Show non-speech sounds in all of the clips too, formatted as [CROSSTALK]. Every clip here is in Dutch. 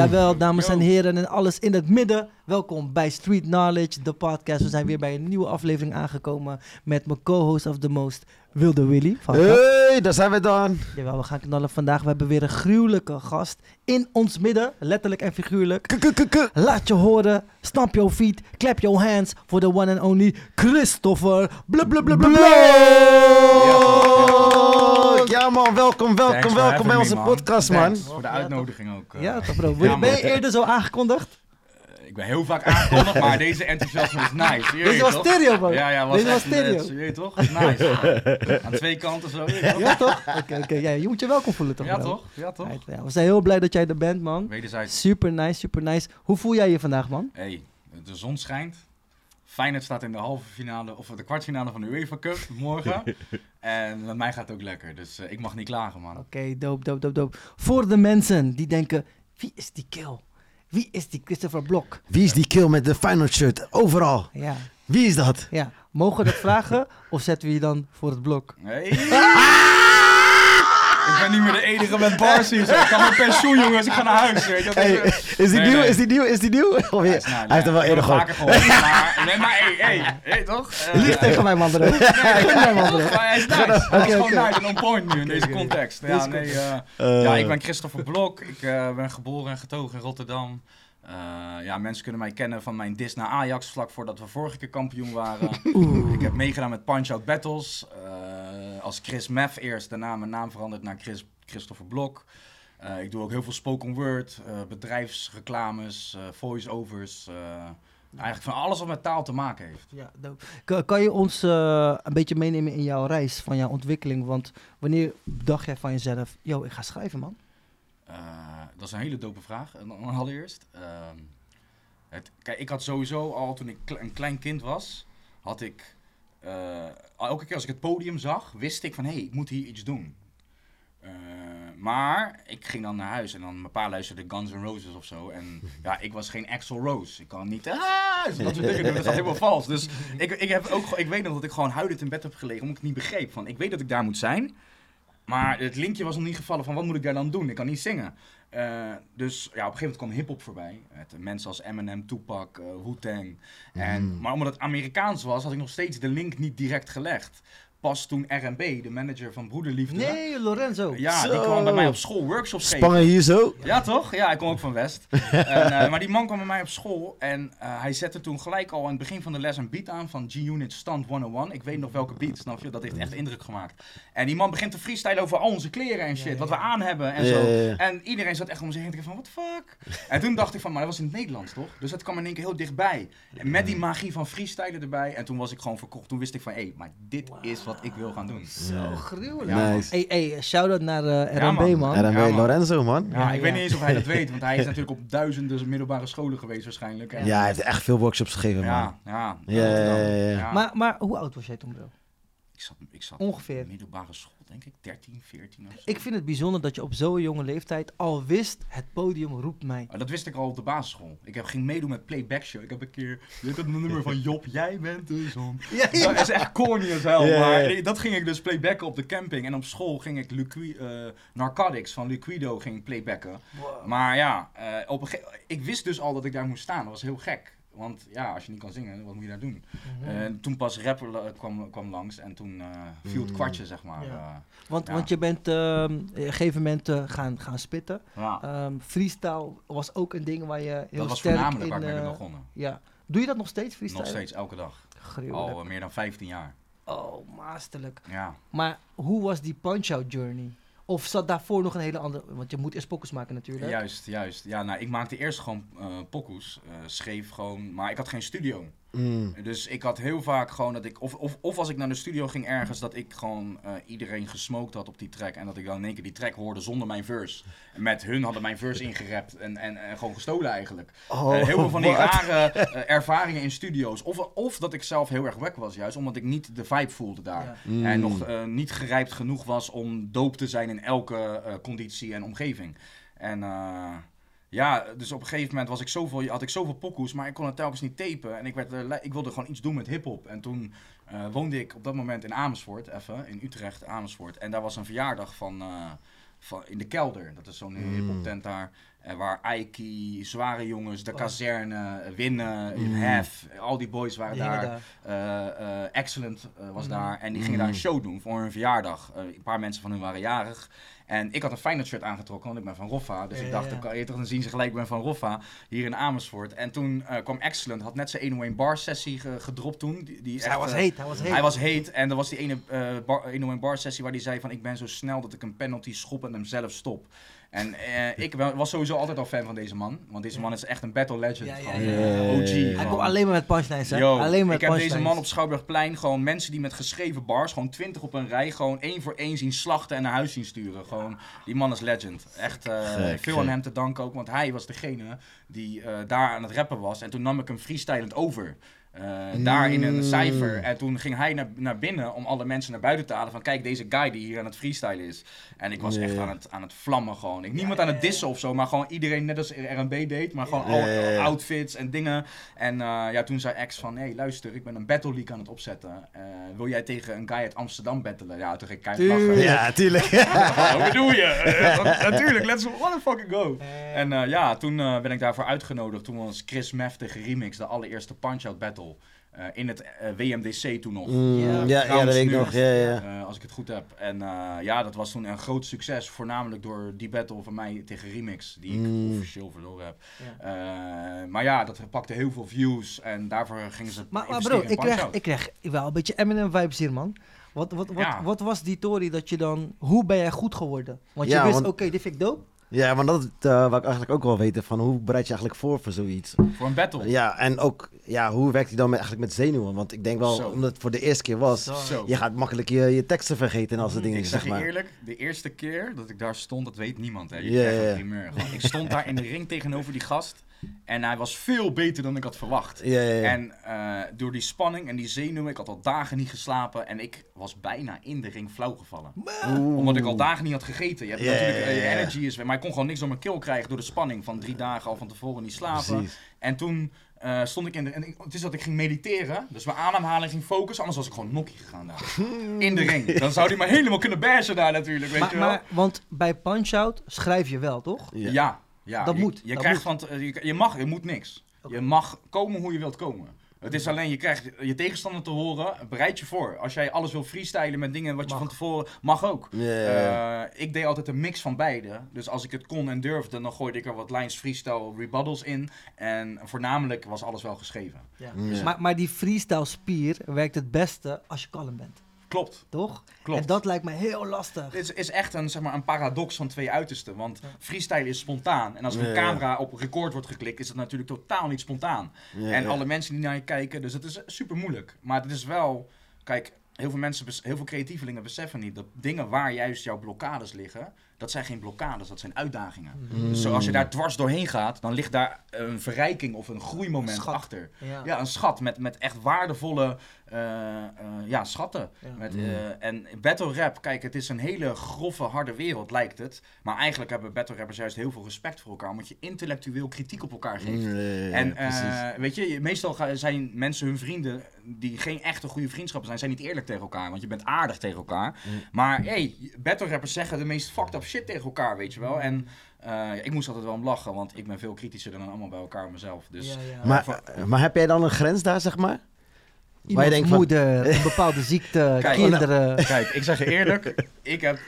Jawel, dames en heren en alles in het midden. Welkom bij Street Knowledge, de podcast. We zijn weer bij een nieuwe aflevering aangekomen met mijn co-host of the most, Wilde Willy. Hey, daar zijn we dan. Jawel, we gaan knallen vandaag. We hebben weer een gruwelijke gast in ons midden, letterlijk en figuurlijk. K-k-k-k. Laat je horen, stamp your feet, clap your hands voor the one and only Christopher blub blub blub blub. Ja man, welkom, welkom, welkom bij me, onze podcast man. Thanks voor de uitnodiging ook. eh. Ja, toch bro. Ja, Ben je man. eerder zo aangekondigd? Eh, Ik ben heel vaak aangekondigd, maar deze enthousiasme is nice. [LAUGHS] Je Deze was toch? stereo bro. Ja, ja, was Deze was echt, stereo. eh, Je weet toch? Nice. [LAUGHS] Aan twee kanten zo. je? Ja toch? Oké, oké. Ja, je moet je welkom voelen toch Ja bro? toch? Ja toch? Ja, we zijn heel blij dat jij er bent man. Wederzijds. Super nice, super nice. Hoe voel jij je vandaag, man? Hey, de zon schijnt. Feyenoord staat in de halve finale, of de kwartfinale van de UEFA Cup morgen. [LAUGHS] en met mij gaat het ook lekker, dus eh, ik mag niet klagen, man. Oké, dope, dope, dope, dope. Voor de mensen die denken, wie is die kill? Wie is die Christopher Blok? Wie is die kill met de Feyenoord shirt? Overal. Ja, Wie is dat? ja. Mogen we dat vragen of zetten we je dan voor het blok? Hey. [LAUGHS] ik ben niet meer de enige met bars hier. zo. Ik kan met pensioen, jongens. Ik ga naar huis. Weet je. Hey, is, die Nee, nieuw? nee. Is die nieuw? Is die nieuw? Of Hij je- is- nou, Hij heeft er wel ik eerder gehoord. Maar, [LAUGHS] nee, maar hey, hey, hey, toch? Eh, Lieg tegen mij, man, bro. [LAUGHS] Lieg tegen mij, man, bro. Maar hij is nice. Hij is Oké, gewoon oké. nice en on point nu in deze context. Ja, nee, eh, Eh, ja, ik ben Christopher Blok. Ik eh, ben geboren en getogen in Rotterdam. Eh, ja, mensen kunnen mij kennen van mijn dis naar Ajax, vlak voordat we vorige keer kampioen waren. Ik heb meegedaan met Punch-Out Battles. eh, als Chris Meff eerst, daarna mijn naam veranderd naar Chris, Christopher Blok. Eh, ik doe ook heel veel spoken word, eh, bedrijfsreclames, eh, voice-overs. eh, eigenlijk van alles wat met taal te maken heeft. Ja, dope. Kan, kan je ons eh, een beetje meenemen in jouw reis, van jouw ontwikkeling? Want wanneer dacht jij van jezelf, yo, ik ga schrijven, man? Eh, dat is een hele dope vraag. Allereerst. ehm, het, kijk, ik had sowieso al toen ik een klein kind was, had ik. Eh, elke keer als ik het podium zag, wist ik van hé, hey, ik moet hier iets doen. Eh, maar ik ging dan naar huis en dan mijn pa luisterde Guns N' Roses of zo. En [LAUGHS] ja, ik was geen Axl Rose. Ik kan niet ah, dat soort dingen doen. Dat is helemaal [LAUGHS] vals. Dus ik, ik, heb ook, ik weet nog dat ik gewoon huilend in bed heb gelegen omdat ik het niet begreep. Van, ik weet dat ik daar moet zijn. Maar het linkje was nog niet gevallen van wat moet ik daar dan doen? Ik kan niet zingen. Eh, dus ja, op een gegeven moment kwam hip-hop voorbij. Met mensen als Eminem, Tupac, eh Wu-Tang. En, Maar omdat het Amerikaans was, had ik nog steeds de link niet direct gelegd. Pas toen RB, de manager van Broederliefde. Nee, Lorenzo. Ja, die kwam bij mij op school workshops geven. Spangen hier zo. Ja, toch? Ja, ik kom ook van West. [LAUGHS] en, eh, maar die man kwam bij mij op school en eh, hij zette toen gelijk al aan het begin van de les een beat aan van G-Unit Stand 101. Ik weet nog welke beat, snap je? Dat heeft echt indruk gemaakt. En die man begint te freestylen over al onze kleren en shit, ja, wat we aan hebben en Ja, zo. ja, ja. En iedereen zat echt om zich heen te kijken van, what the fuck? En toen dacht ik van, maar dat was in het Nederlands, toch? Dus dat kwam in één keer heel dichtbij. En met die magie van freestylen erbij. En toen was ik gewoon verkocht. Toen wist ik van, hé, hey, maar dit is wat ik wil gaan doen. Zo gruwelijk. Ja, Nice. Hey, hey, shout-out naar eh, Ja, RMB, man. man. Ja, man. Lorenzo, man. Ja, ik ja. weet niet eens of hij dat weet, want hij is [LAUGHS] natuurlijk op duizenden middelbare scholen geweest waarschijnlijk. En- Ja, hij heeft echt veel workshops gegeven, man. ja, ja. Ja, ja, ja, ja. Maar, maar hoe oud was jij toen, bro? Ik zat, ik zat Ongeveer. middelbare school, denk ik, 13, 14 of zo. Ik vind het bijzonder dat je op zo'n jonge leeftijd al wist, het podium roept mij. Maar dat wist ik al op de basisschool. Ik heb, ging meedoen met Playback Show. Ik heb een keer, weet dat nummer van Job, [LAUGHS] jij bent de zon. Ja, Dat is echt corny als hel, Ja, ja, maar dat ging ik dus playbacken op de camping. En op school ging ik Liqui- eh, Narcotics van Liquido ging playbacken. Maar ja, eh, op een ik wist dus al dat ik daar moest staan. Dat was heel gek. Want ja, als je niet kan zingen, wat moet je daar doen? Mhm. En toen pas rapper kwam, kwam langs en toen eh, viel het Mm. kwartje, zeg maar. Ja. eh. Want, Ja. want je bent ehm, op een gegeven moment eh, gaan, gaan spitten. ja. Ehm, freestyle was ook een ding waar je heel dat was sterk voornamelijk in... waar ik mee ben eh, begonnen. Ja. Doe je dat nog steeds, freestyle? Nog steeds, elke dag. Gruwelijk. Al eh, meer dan 15 jaar. Oh, masterlijk. Ja. Maar hoe was die punch-out journey? Of zat daarvoor nog een hele andere... Want je moet eerst pokus maken natuurlijk. Juist, juist. Ja, nou, ik maakte eerst gewoon eh pokoes. eh, schreef gewoon, maar ik had geen studio. Mm. Dus ik had heel vaak gewoon dat ik, of, of, of als ik naar de studio ging ergens, dat ik gewoon eh, iedereen gesmoked had op die track. En dat ik dan in één keer die track hoorde zonder mijn verse. En met hun hadden mijn verse ingerapt en, en, en gewoon gestolen eigenlijk. Oh, Eh, heel veel van die [LAUGHS] rare eh, ervaringen in studio's. Of, of dat ik zelf heel erg wack was juist, omdat ik niet de vibe voelde daar. Ja. Mm. En nog eh, niet gerijpt genoeg was om doop te zijn in elke eh, conditie en omgeving. En eh, ja, dus op een gegeven moment was ik zoveel, had ik zoveel pokoes, maar ik kon het telkens niet tapen. En ik, werd, eh, ik wilde gewoon iets doen met hip-hop. En toen eh, woonde ik op dat moment in Amersfoort, even, in Utrecht, Amersfoort. En daar was een verjaardag van, eh, van in de kelder. Dat is zo'n Mm. hip-hop tent daar. En waar Ike, zware jongens, de Oh. kazerne, Winnen, Mm. Hef, al die boys waren Die daar. daar. Excellent was Mm. daar. En die gingen daar een show doen voor hun verjaardag. Een paar mensen van hun waren jarig. En ik had een Feyenoord shirt aangetrokken, want ik ben van Roffa. Dus Ja, ik dacht, ja. dan kan je toch dan zien ze gelijk, ik ben van Roffa. Hier in Amersfoort. En toen eh, kwam Excellent, had net zijn 101 bar sessie ge- gedropt toen. Die, die Dus echt, hij was eh, heet, hij was heet. hij was heet en er was die ene eh bar, 101 bar sessie waar hij zei van ik ben zo snel dat ik een penalty schop en hem zelf stop. En eh, ik wa- was sowieso altijd al fan van deze man. Want deze man is echt een battle legend. Ja, ja, gewoon, ja. eh, OG. Hij gewoon. komt alleen maar met punchlines, hè? Yo, alleen maar ik met heb deze punchlines. man op Schouwburgplein gewoon mensen die met geschreven bars, gewoon 20 op een rij, gewoon één voor één zien slachten en naar huis zien sturen. Gewoon, die man is legend. Echt eh, Gek, veel gek. aan hem te danken ook, want hij was degene die eh, daar aan het rappen was. En toen nam ik hem freestylend over. Eh, Daar in een Mm. cijfer. En toen ging hij naar, naar binnen om alle mensen naar buiten te halen. Van kijk, deze guy die hier aan het freestylen is. En ik was echt aan het, aan het vlammen gewoon. Ik, niemand aan het dissen of zo, maar gewoon iedereen net als R&B deed. Maar gewoon Ja, al, ja, ja. outfits en dingen. En eh, ja, toen zei X van, hé hey, luister, ik ben een battle league aan het opzetten. Eh, wil jij tegen een guy uit Amsterdam battelen? Ja, toen ging ik keihard lachen. Tuurlijk. Ja, [LAUGHS] tuurlijk. Wat bedoel je? [LAUGHS] Natuurlijk, let's what the fucking go. En eh, ja, toen eh, ben ik daarvoor uitgenodigd. Toen was Chris Mef tegen Remix, de allereerste Punch-Out Battle. Eh, in het eh, WMDC toen nog. Mm, Ja. ja, ja, dat weet ik nog. Ja, ja. Eh, als ik het goed heb. En eh, ja, dat was toen een groot succes. Voornamelijk door die battle van mij tegen Remix. Die ik Mm. officieel verloren heb. ja. Eh, maar ja, dat pakte heel veel views. En daarvoor gingen ze Maar, bro, in ik Punch-Out. ik krijg wel een beetje Eminem-vibes hier, man. Wat, wat, wat, Ja. wat was die Tory dat je dan... Hoe ben jij goed geworden? Want je wist, want- oké, dit vind ik dope. Ja, maar dat uh, wou ik eigenlijk ook wel weten. Van hoe bereid je eigenlijk voor voor zoiets? Voor een battle. Ja, en ook, ja, hoe werkt hij dan met, eigenlijk met zenuwen? Want ik denk wel, Zo. omdat het voor de eerste keer was, Zo. Je gaat makkelijk je, je teksten vergeten en al soort dingen, ik zeg zeg je maar. eerlijk, de eerste keer dat ik daar stond, dat weet niemand. Hè. Je Ja, krijgt ja, een ja. primeur. Gewoon, ik stond daar in de ring tegenover die gast. En hij was veel beter dan ik had verwacht. Ja, ja, ja. En eh, door die spanning en die zenuwen, ik had al dagen niet geslapen. En ik was bijna in de ring flauw gevallen. Oeh. Omdat ik al dagen niet had gegeten. Je hebt Ja, natuurlijk, ja, eh, je energy is weg. Maar ik kon gewoon niks door mijn keel krijgen door de spanning van drie dagen al van tevoren niet slapen. Precies. En toen eh, stond ik in de... En ik- het is dat ik ging mediteren. Dus mijn ademhaling ging focussen. Anders was ik gewoon nokkie gegaan daar. In de ring. [LAUGHS] Dan zou hij me helemaal kunnen bashen daar natuurlijk, weet Maar, je wel. maar, want bij Punch-Out schrijf je wel, toch? Ja. Ja. Dat je, moet, Je dat krijgt van... t- eh, Je, je mag, je moet niks. Je mag komen hoe je wilt komen. Het is alleen, je krijgt je tegenstander te horen, bereid je voor. Als jij alles wil freestylen met dingen wat je Mag. van tevoren... Mag ook. Eh, ik deed altijd een mix van beide. Dus als ik het kon en durfde, dan gooide ik er wat lines freestyle rebuttals in. En voornamelijk was alles wel geschreven. Ja. Maar, maar die freestyle spier werkt het beste als je kalm bent, Klopt, toch? klopt. En dat lijkt me heel lastig. Dit is, is echt een, zeg maar, een paradox van twee uitersten. Want freestyle is spontaan. En als er een Ja, ja. camera op record wordt geklikt, is het natuurlijk totaal niet spontaan. Ja, en ja. alle mensen die naar je kijken, dus het is super moeilijk. Maar het is wel, kijk, heel veel mensen, heel veel creatievelingen beseffen niet dat dingen waar juist jouw blokkades liggen, dat zijn geen blokkades, dat zijn uitdagingen. Mm. Dus zoals je daar dwars doorheen gaat, dan ligt daar een verrijking of een groeimoment achter. Ja. Ja, een schat met, met echt waardevolle ja, schatten. Ja. Met, Mm. eh, en battle rap, kijk, het is een hele grove, harde wereld, lijkt het. Maar eigenlijk hebben battle rappers juist heel veel respect voor elkaar, omdat je intellectueel kritiek op elkaar geeft. Mm, En eh, weet je, meestal zijn mensen hun vrienden die geen echte goede vriendschappen zijn, zijn niet eerlijk tegen elkaar. Want je bent aardig tegen elkaar. Mm. Maar hey, battle rappers zeggen de meest fucked up shit tegen elkaar, weet je wel. En eh, ik moest altijd wel om lachen, want ik ben veel kritischer dan allemaal bij elkaar mezelf. Dus Ja, ja. maar, maar heb jij dan een grens daar, zeg maar? Iemands denkt van- moeder, een [LAUGHS] bepaalde ziekte, Kijk, kinderen. Kijk, ik zeg je eerlijk, [LAUGHS] ik heb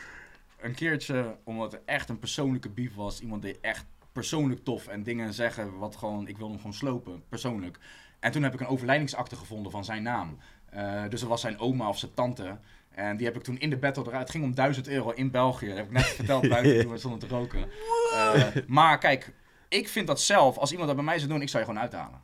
een keertje, omdat er echt een persoonlijke beef was, iemand deed echt persoonlijk tof en dingen zeggen wat gewoon, ik wil hem gewoon slopen, persoonlijk. En toen heb ik een overlijdingsakte gevonden van zijn naam. Eh, dus dat was zijn oma of zijn tante. En die heb ik toen in de battle eruit. Het ging om 1000 euro in België. Dat heb ik net [LAUGHS] verteld buiten toen we stonden te roken. Eh, maar kijk, ik vind dat zelf, als iemand dat bij mij zou doen, ik zou je gewoon uithalen.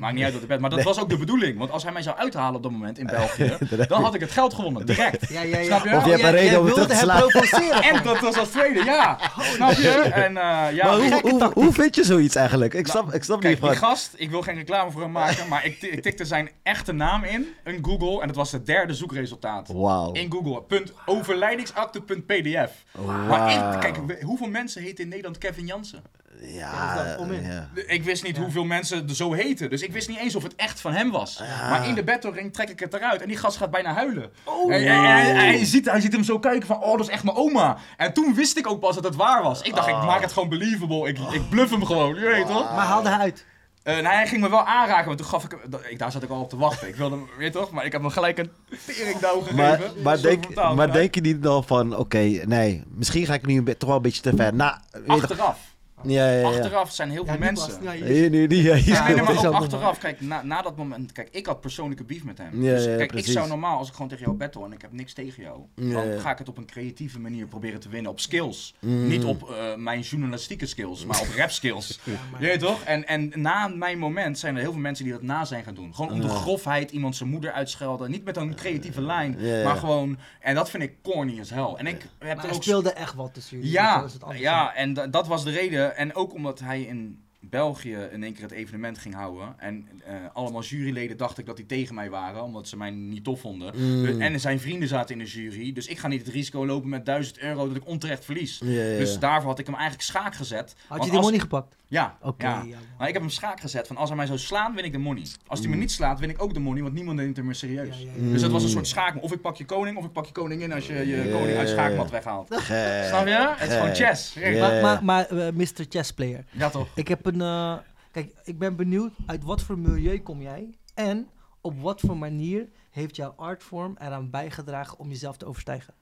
Maakt niet uit wat bed. Maar dat was ook de bedoeling. Want als hij mij zou uithalen op dat moment in België, [LAUGHS] dan had ik het geld gewonnen, direct. Ja, ja, ja. Snap je? Of je hebt een reden om het wilde terug te hem slaan. En dat was als tweede, ja. Snap je? En eh, ja, maar hoe, hoe, vind je zoiets eigenlijk? Ik Nou, snap, ik snap Kijk, niet die gast, ik wil geen reclame voor hem maken, maar ik, ik tikte zijn echte naam in, in Google, en het was het derde zoekresultaat. Wauw. In Google, punt, overlijdingsakte.pdf. Maar Wauw. ik, kijk, hoeveel mensen heten in Nederland Kevin Jansen? Ja, ja. Ik wist niet Ja. hoeveel mensen er zo heten. Dus ik wist niet eens of het echt van hem was. Ja. Maar in de battlering trek ik het eruit. En die gast gaat bijna huilen. Oh, En- en- en- en hij, ziet, hij ziet hem zo kijken van, oh, dat is echt mijn oma. En toen wist ik ook pas dat het waar was. Ik dacht, ik maak het gewoon believable. Ik, ik bluff hem gewoon, je weet toch? Maar haalde hij uit. Eh, nou, hij ging me wel aanraken, want toen gaf ik hem... Ik, daar zat ik al op te wachten. Ik wilde hem, weet je toch? Maar ik heb hem gelijk een teringdauw [LAUGHS] gegeven. Maar, maar, denk, vertaald, maar denk je niet dan van, oké, nee, misschien ga ik nu toch wel een beetje te ver. Nou, je toch- Achteraf. Ja, ja, ja. Achteraf zijn heel veel mensen... je- Hier, nu, die, ja, nee, maar ook achteraf. Kijk, na, na dat moment... Kijk, ik had persoonlijke beef met hem. Ja, dus kijk, precies. ik zou normaal, als ik gewoon tegen jou battle en ik heb niks tegen jou... Ja, dan ja. ga ik het op een creatieve manier proberen te winnen. Op skills. Mm. Niet op eh, mijn journalistieke skills, maar op rap skills. [LAUGHS] Ja, maar- Je weet toch? En, en na mijn moment zijn er heel veel mensen die dat na zijn gaan doen. Gewoon om de grofheid iemand zijn moeder uitschelden. Niet met een creatieve lijn, Ja, ja. maar gewoon... En dat vind ik corny as hell. En ik heb Maar er ook... speelde echt wat tussen jullie. dus Ja, anders. ja en da- dat was de reden. En ook omdat hij in België in één keer het evenement ging houden. En eh, allemaal juryleden dachten ik dat die tegen mij waren, omdat ze mij niet tof vonden. Mm. En zijn vrienden zaten in de jury. Dus ik ga niet het risico lopen met 1000 euro dat ik onterecht verlies. Ja, ja, ja. Dus daarvoor had ik hem eigenlijk schaak gezet. Had je die als- money gepakt? Ja, Oké, ja, ik heb hem schaak gezet van als hij mij zou slaan, win ik de money. Als hij me Mm. niet slaat, win ik ook de money, want niemand neemt hem meer serieus. Ja, ja, Mm. ja. Dus dat was een soort schaak. Of ik pak je koning, of ik pak je koningin als je je koning uit schaakmat weghaalt. Gek. Snap je? Het is gewoon chess. Ja. Maar, maar, maar eh, Mr. Chess Player. Ja toch? Ik heb een. eh, kijk, ik ben benieuwd uit wat voor milieu kom jij en op wat voor manier heeft jouw artvorm eraan bijgedragen om jezelf te overstijgen?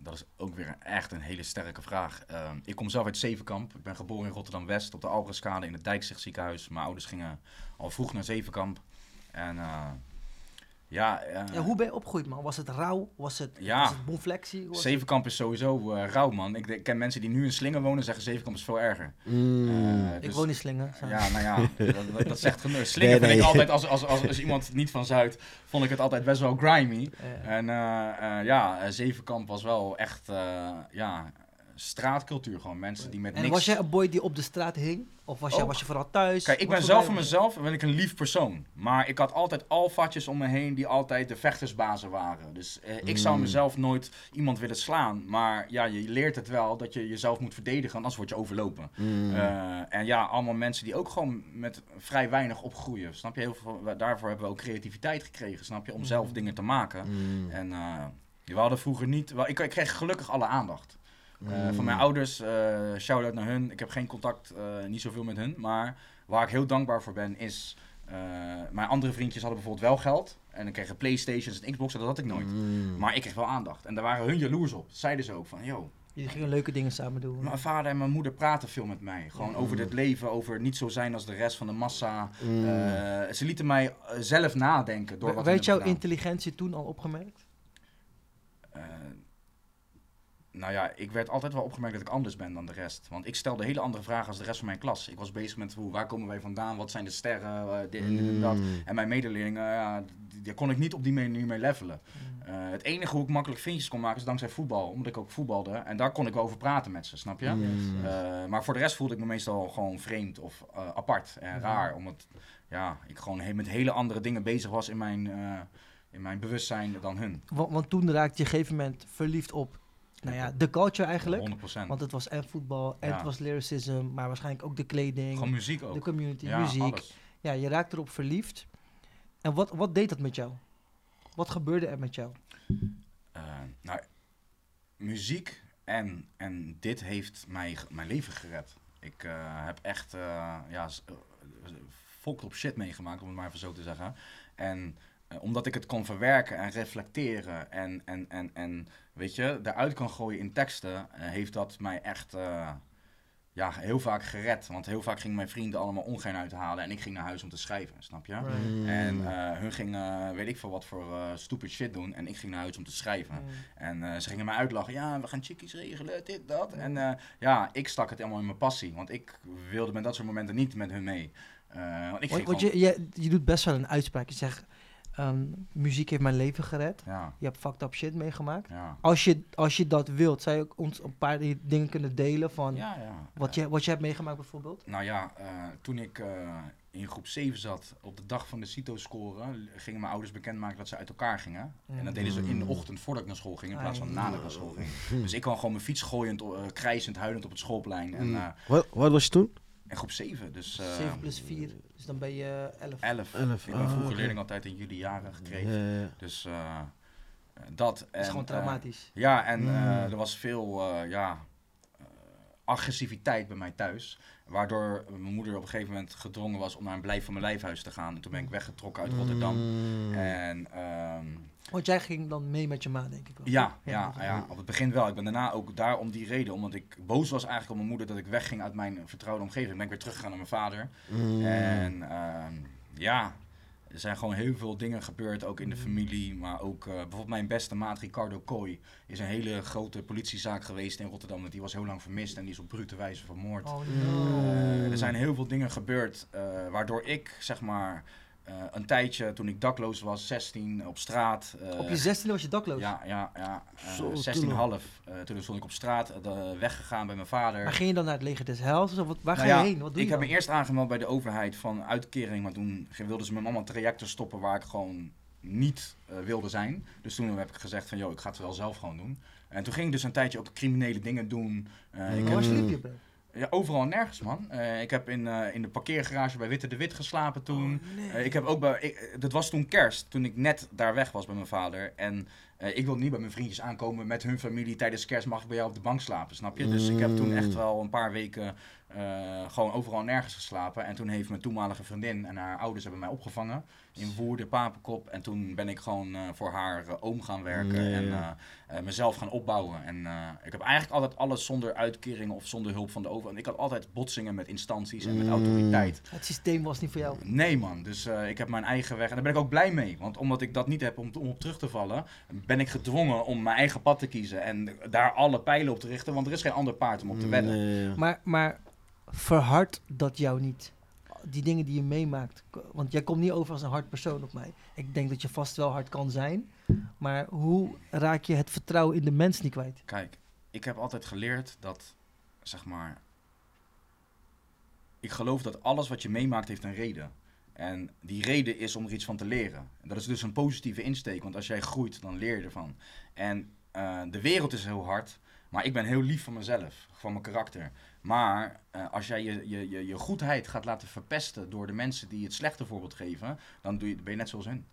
Eh, dat is ook weer echt een hele sterke vraag. Eh, ik kom zelf uit Zevenkamp. Ik ben geboren in Rotterdam-West op de Alberskade in het Dijkzicht ziekenhuis. Mijn ouders gingen al vroeg naar Zevenkamp. En eh, ja, eh, Ja, hoe ben je opgegroeid, man? Was het rauw? Was het, Ja. was het bonflexie? Was Zevenkamp is sowieso eh rauw, man. Ik, ik ken mensen die nu in Slingen wonen zeggen Zevenkamp is veel erger. Mm. Eh, Ik dus- woon in Slingen. zo. Ja, nou ja, [LAUGHS] dat, dat- zegt genoeg. Slingen Nee, vind ik altijd, als, als, als, als iemand niet van Zuid, vond ik het altijd best wel grimy. Eh, En eh, eh, ja, eh, Zevenkamp was wel echt, eh, ja, straatcultuur gewoon. Mensen die met en niks... was jij een boy die op de straat hing? Of was, jij, Ook. was je vooral thuis? Kijk, ik ben voor zelf je? mezelf ben ik een lief persoon. Maar ik had altijd alfatjes om me heen die altijd de vechtersbazen waren. Dus eh, ik zou Mm. mezelf nooit iemand willen slaan. Maar ja, je leert het wel dat je jezelf moet verdedigen, anders word je overlopen. Mm. Eh, en ja, allemaal mensen die ook gewoon met vrij weinig opgroeien. Snap je? Heel veel, daarvoor hebben we ook creativiteit gekregen, snap je? Om zelf Mm. dingen te maken. Mm. En eh, we hadden vroeger niet... Wel, ik, ik kreeg gelukkig alle aandacht. Eh, Mm. Van mijn ouders, eh shout-out naar hun. Ik heb geen contact, eh, niet zoveel met hun. Maar waar ik heel dankbaar voor ben, is... eh, mijn andere vriendjes hadden bijvoorbeeld wel geld. En dan kregen Playstations en Xboxen, dat had ik nooit. Mm. Maar ik kreeg wel aandacht. En daar waren hun jaloers op. Dat zeiden ze ook van, yo, Jullie gingen leuke dingen samen doen. mijn vader en mijn moeder praten veel met mij. Gewoon over het leven, over niet zo zijn als de rest van de massa. Mm. Eh, ze lieten mij zelf nadenken door wat Werd jouw gedaan. intelligentie toen al opgemerkt? Nou ja, ik werd altijd wel opgemerkt dat ik anders ben dan de rest. Want ik stelde hele andere vragen als de rest van mijn klas. Ik was bezig met hoe, waar komen wij vandaan, wat zijn de sterren, eh, dit en dit en dat. Mm. En mijn medeleerlingen, ja, die- daar kon ik niet op die manier mee levelen. Eh, het enige hoe ik makkelijk vriendjes kon maken is dankzij voetbal. Omdat ik ook voetbalde. En daar kon ik wel over praten met ze, snap je? Mm. Eh, maar voor de rest voelde ik me meestal gewoon vreemd of eh, apart en raar. Omdat ja, ik gewoon he- met hele andere dingen bezig was in mijn, eh, in mijn bewustzijn dan hun. Want, want toen raakte je op een gegeven moment verliefd op nou ja, de culture eigenlijk. 100%. Want het was en voetbal, en Ja. het was lyricism, maar waarschijnlijk ook de kleding, Gewoon muziek de ook. community, Ja, muziek. alles. Ja, je raakte erop verliefd. En wat, wat deed dat met jou? Wat gebeurde er met jou? Eh, nou, muziek en, en dit heeft mij, mijn leven gered. Ik eh, heb echt uh, ja, eh, volk op shit meegemaakt, om het maar even zo te zeggen. En eh, omdat ik het kon verwerken en reflecteren en, en, en, en weet je, eruit kan gooien in teksten, eh, heeft dat mij echt eh, ja, heel vaak gered. Want heel vaak gingen mijn vrienden allemaal ongein uithalen en ik ging naar huis om te schrijven, snap je? Mm. En eh, hun gingen, weet ik veel wat voor eh, stupid shit doen. En ik ging naar huis om te schrijven. Mm. En eh, ze gingen mij uitlachen. Ja, we gaan chickies regelen, dit, dat. En eh, ja, ik stak het helemaal in mijn passie. Want ik wilde met dat soort momenten niet met hun mee. Eh, want ik Want, ging want gewoon... je, je, je doet best wel een uitspraak. Je zegt, ehm, muziek heeft mijn leven gered. Ja, Je hebt fucked up shit meegemaakt. ja. Als je, als je dat wilt, zou je ook ons een paar dingen kunnen delen van Ja, ja. wat, je, wat je hebt meegemaakt bijvoorbeeld? Nou ja, eh, toen ik... eh, in groep 7 zat, op de dag van de CITO-score, gingen mijn ouders bekendmaken dat ze uit elkaar gingen. En dat deden ze in de ochtend voordat ik naar school ging, in plaats van nadat ik naar school ging. [LAUGHS] Dus ik kwam gewoon mijn fiets gooiend, eh, krijzend, huilend op het schoolplein. En, eh, Wat, wat was je toen? In groep 7, dus eh 7 plus 4, dus dan ben je 11. 11. Elf, Ik ben ah, vroeger oké. leerling altijd in jullie jaren gekregen. Ja, ja. Dus eh, dat. En, is gewoon eh, traumatisch. Ja, en eh, Mm. er was veel eh, ja, agressiviteit bij mij thuis. Waardoor mijn moeder op een gegeven moment gedrongen was om naar een blijf van mijn lijfhuis te gaan. En toen ben ik weggetrokken uit Rotterdam. Mm. En ehm, Want jij ging dan mee met je ma, denk ik wel. ja, ja, ja, op het begin wel. Ik ben daarna ook daar om die reden. Omdat ik boos was eigenlijk op mijn moeder dat ik wegging uit mijn vertrouwde omgeving. Ben ik weer teruggegaan naar mijn vader. Mm. En ehm, ja, er zijn gewoon heel veel dingen gebeurd, ook in de familie. Maar ook eh, bijvoorbeeld mijn beste maat Ricardo Kooi is een hele grote politiezaak geweest in Rotterdam. Want die was heel lang vermist en die is op brute wijze vermoord. Oh Mm. no. Eh, er zijn heel veel dingen gebeurd eh, waardoor ik, zeg maar, een tijdje toen ik dakloos was, 16, op straat. eh, Op je 16 was je dakloos. Ja, ja, ja. eh, Zo, toen 16,5. Eh, toen stond ik op straat, eh, weggegaan bij mijn vader. Maar ging je dan naar het leger des Heils? Of wat, waar Nou ga ja, je heen? Wat doe ik je heb me eerst aangemeld bij de overheid van uitkering, maar toen wilden ze me allemaal trajecten stoppen waar ik gewoon niet eh, wilde zijn. Dus toen heb ik gezegd van, joh, ik ga het wel zelf gewoon doen. En toen ging ik dus een tijdje ook criminele dingen doen. Eh, ik Waar heb, sliep je? Ja, overal en nergens, man. Eh, ik heb in, eh, in de parkeergarage bij Witte de Wit geslapen toen. Oh, nee. Eh, ik heb ook bij, ik, dat was toen kerst, toen ik net daar weg was bij mijn vader. En eh, ik wilde niet bij mijn vriendjes aankomen met hun familie. Tijdens kerst mag ik bij jou op de bank slapen, snap je? Dus ik heb toen echt wel een paar weken eh, gewoon overal en nergens geslapen. En toen heeft mijn toenmalige vriendin en haar ouders hebben mij opgevangen in Woerden, Papenkop. En toen ben ik gewoon eh, voor haar eh, oom gaan werken Nee, en ja. mezelf gaan opbouwen. En eh, ik heb eigenlijk altijd alles zonder uitkeringen of zonder hulp van de overheid. Ik had altijd botsingen met instanties en met Mm. autoriteit. Het systeem was niet voor jou. Nee man, dus eh, ik heb mijn eigen weg en daar ben ik ook blij mee. Want omdat ik dat niet heb om, om op terug te vallen, ben ik gedwongen om mijn eigen pad te kiezen. En daar alle pijlen op te richten, want er is geen ander paard om op te wedden. Nee, ja. Maar, maar verhard dat jou niet. Die dingen die je meemaakt. Want jij komt niet over als een hard persoon op mij. Ik denk dat je vast wel hard kan zijn. Maar hoe raak je het vertrouwen in de mens niet kwijt? Kijk, ik heb altijd geleerd dat, zeg maar, ik geloof dat alles wat je meemaakt heeft een reden. En die reden is om er iets van te leren. En dat is dus een positieve insteek, want als jij groeit, dan leer je ervan. En eh, de wereld is heel hard, maar ik ben heel lief van mezelf, van mijn karakter. Maar eh, als jij je, je, je, je goedheid gaat laten verpesten door de mensen die het slechte voorbeeld geven, dan doe je, ben je net zoals hun.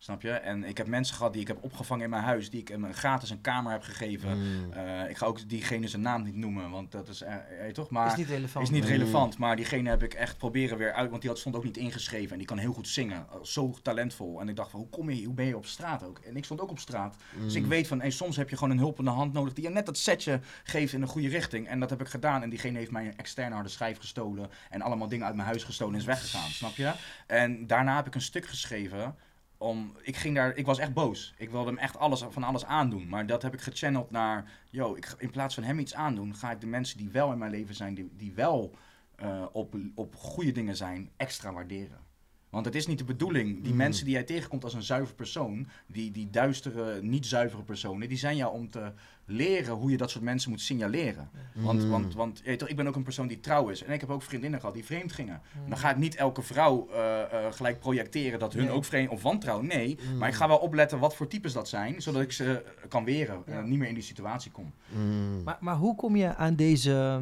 Snap je? En ik heb mensen gehad die ik heb opgevangen in mijn huis, die ik hem een gratis een kamer heb gegeven. Mm. Eh, ik ga ook diegene zijn naam niet noemen, want dat is, eh, eh, toch? Maar is niet relevant. is niet Mm. relevant. Maar diegene heb ik echt proberen weer uit, want die had, stond ook niet ingeschreven en die kan heel goed zingen. Eh, Zo talentvol. En ik dacht van, hoe kom je, hoe ben je op straat ook? En ik stond ook op straat. Dus ik Mm. weet van, hey, soms heb je gewoon een hulpende hand nodig die je net dat setje geeft in de goede richting. En dat heb ik gedaan. En diegene heeft mij een externe harde schijf gestolen en allemaal dingen uit mijn huis gestolen en is weggegaan, snap je? En daarna heb ik een stuk geschreven om, ik ging daar, ik was echt boos. Ik wilde hem echt alles, van alles aandoen. Maar dat heb ik gechanneld naar, yo, ik, in plaats van hem iets aandoen, ga ik de mensen die wel in mijn leven zijn, die, die wel eh, op, op goede dingen zijn, extra waarderen. Want het is niet de bedoeling, die Mm. mensen die jij tegenkomt als een zuiver persoon, die, die duistere, niet zuivere personen, die zijn jou om te leren hoe je dat soort mensen moet signaleren. Want, Mm. want, want je weet toch, ik ben ook een persoon die trouw is. En ik heb ook vriendinnen gehad die vreemd gingen. Mm. Dan ga ik niet elke vrouw eh, eh, gelijk projecteren dat hun Nee. ook vreemd of wantrouw. Nee, Mm. maar ik ga wel opletten wat voor types dat zijn, zodat ik ze eh, kan weren Ja. en niet meer in die situatie kom. Mm. Maar, maar hoe kom je aan deze...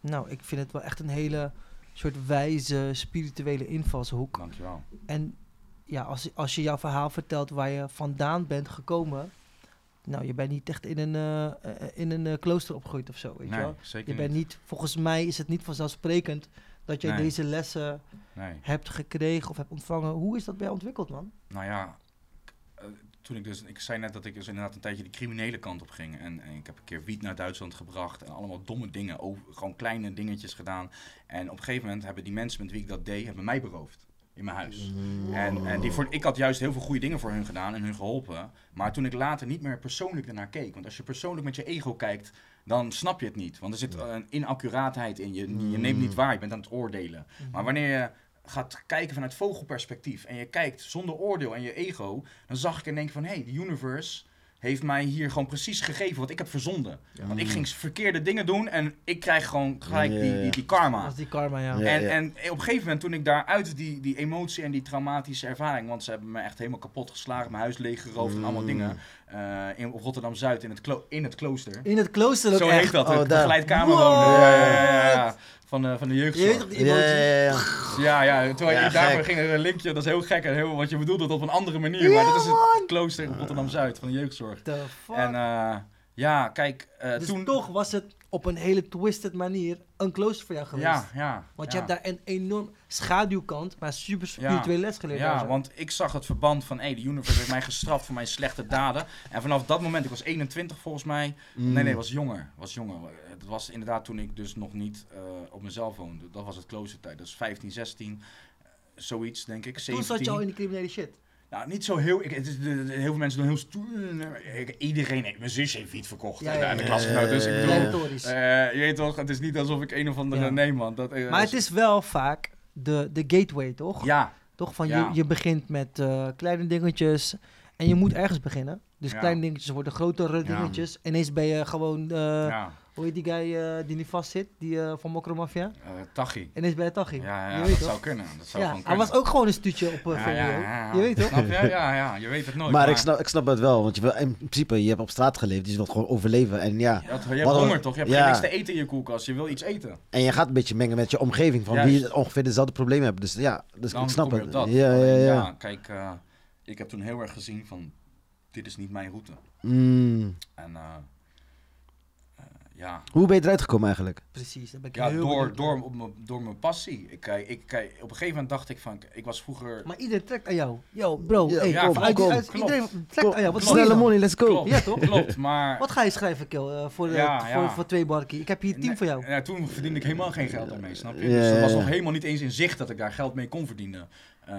Nou, ik vind het wel echt een hele soort wijze, spirituele invalshoek. Dankjewel. En ja, als, als je jouw verhaal vertelt waar je vandaan bent gekomen... Nou, je bent niet echt in een, eh, eh, in een eh, klooster opgegroeid of zo, weet je Nee, wel? zeker Je bent niet, volgens mij is het niet vanzelfsprekend dat jij Nee. deze lessen Nee. hebt gekregen of hebt ontvangen. Hoe is dat bij ontwikkeld, man? Nou ja, toen ik dus, ik zei net dat ik dus inderdaad een tijdje de criminele kant op ging. En, en ik heb een keer wiet naar Duitsland gebracht en allemaal domme dingen, over, gewoon kleine dingetjes gedaan. En op een gegeven moment hebben die mensen met wie ik dat deed, hebben mij beroofd in mijn huis. Mm. En, en die voor, ik had juist heel veel goede dingen voor hun gedaan en hun geholpen. Maar toen ik later niet meer persoonlijk ernaar keek. Want als je persoonlijk met je ego kijkt, dan snap je het niet. Want er zit een inaccuraatheid in. Je, je neemt niet waar, je bent aan het oordelen. Maar wanneer je gaat kijken vanuit vogelperspectief en je kijkt zonder oordeel en je ego, dan zag ik en denk van, hé, hey, de universe heeft mij hier gewoon precies gegeven wat ik heb verzonden. Want ik ging verkeerde dingen doen en ik krijg gewoon gelijk Ja, die, ja. die, die karma. Dat is die karma, ja. Ja. En, en op een gegeven moment toen ik daaruit die, die emotie en die traumatische ervaring, want ze hebben me echt helemaal kapot geslagen, mijn huis leeggeroofd en allemaal Mm. dingen. Eh, in, op Rotterdam-Zuid in, het in het klooster. In het klooster ook Zo echt. heet dat, Oh, het daar. begeleidkamer What? wonen. Ja, ja, ja. Van, de, van de Je weet jeugdzorg. toch die Ja, ja, ja. Ja, ja, terwijl Ja, je daarvoor ging er een linkje, dat is heel gek en heel, want je bedoelt het op een andere manier, maar dat is het klooster in Rotterdam-Zuid van de jeugdzorg. The fuck? En eh, ja, kijk, eh, dus toen... toch was het op een hele twisted manier een klooster voor jou geweest. Ja, ja. Want ja. je hebt daar een enorm schaduwkant, maar super spirituele les geleerd. Ja, want ik zag het verband van, hé, de universe heeft mij gestraft voor mijn slechte daden. En vanaf dat moment, ik was 21 volgens mij. Mm. Nee, nee, was jonger. Was jonger. Het was inderdaad toen ik dus nog niet eh, op mezelf woonde. Dat was het kloostertijd. Dat is 15, 16, eh, zoiets denk ik. Toen 17. zat je al in die criminele shit. Nou, niet zo heel. Ik, het is, de- de- heel veel mensen doen heel stoer. Ik- Iedereen heeft. Mijn zus heeft iets verkocht. Ja, Ja, ja, in de ja. klasgenoot. Dus ik bedoel. eh, je weet toch, het is niet alsof ik een of andere. Ja. Nee, man. Dat, eh, maar als- het is wel vaak de, de gateway, toch? Ja, Toch? Van je, je begint met eh, kleine dingetjes en je moet ergens beginnen. Dus Ja. kleine dingetjes worden grotere Ja. dingetjes. Ineens ben je gewoon, eh, ja. hoe heet die guy eh, die nu vast zit, die eh, van Mokro Mafia? eh Tachi. Ineens ben je Tachi. Ja, je ja weet dat toch? zou kunnen. Dat zou ja, gewoon hij kunnen. was ook gewoon een stuutje op uh, Ja, ja, ja, ja. Je weet toch? Snap je? Ja, ja, je weet het nooit. Maar ik snap, ik snap het wel, want je wil, in principe, je hebt op straat geleefd, dus je wilt gewoon overleven. En ja, Je, hebt Wat- honger toch? Je hebt ja. geen niks te eten in je koelkast. Je wil iets eten. en je gaat een beetje mengen met je omgeving, van Juist. wie ongeveer dezelfde problemen hebben. Dus ja, dus Dan ik snap kom je het. op dat. Ja, ja, ja. kijk, eh, ik heb toen heel erg gezien van, dit is niet mijn route. Mm. En eh, eh, ja, Hoe ben je eruit gekomen eigenlijk? Precies, dat ben ik ja heel door, door, op mijn- door mijn passie. Ik, kijk, ik, kijk, op een gegeven moment dacht ik van, ik was vroeger... Maar iedereen trekt aan jou. Yo, bro, Ja, hey, ja, kom, uit, uit- iedereen trekt aan jou. Wat Snelle money, let's go. Klopt, Ja, toch? klopt, maar... Wat ga je schrijven, Kil, eh, voor, Ja, voor, ja. voor twee barkie? Ik heb hier een team Nee, voor jou. Ja, toen verdiende ik helemaal geen geld daarmee, snap je? Dus er was nog helemaal niet eens in zicht dat ik daar geld mee kon verdienen. Eh,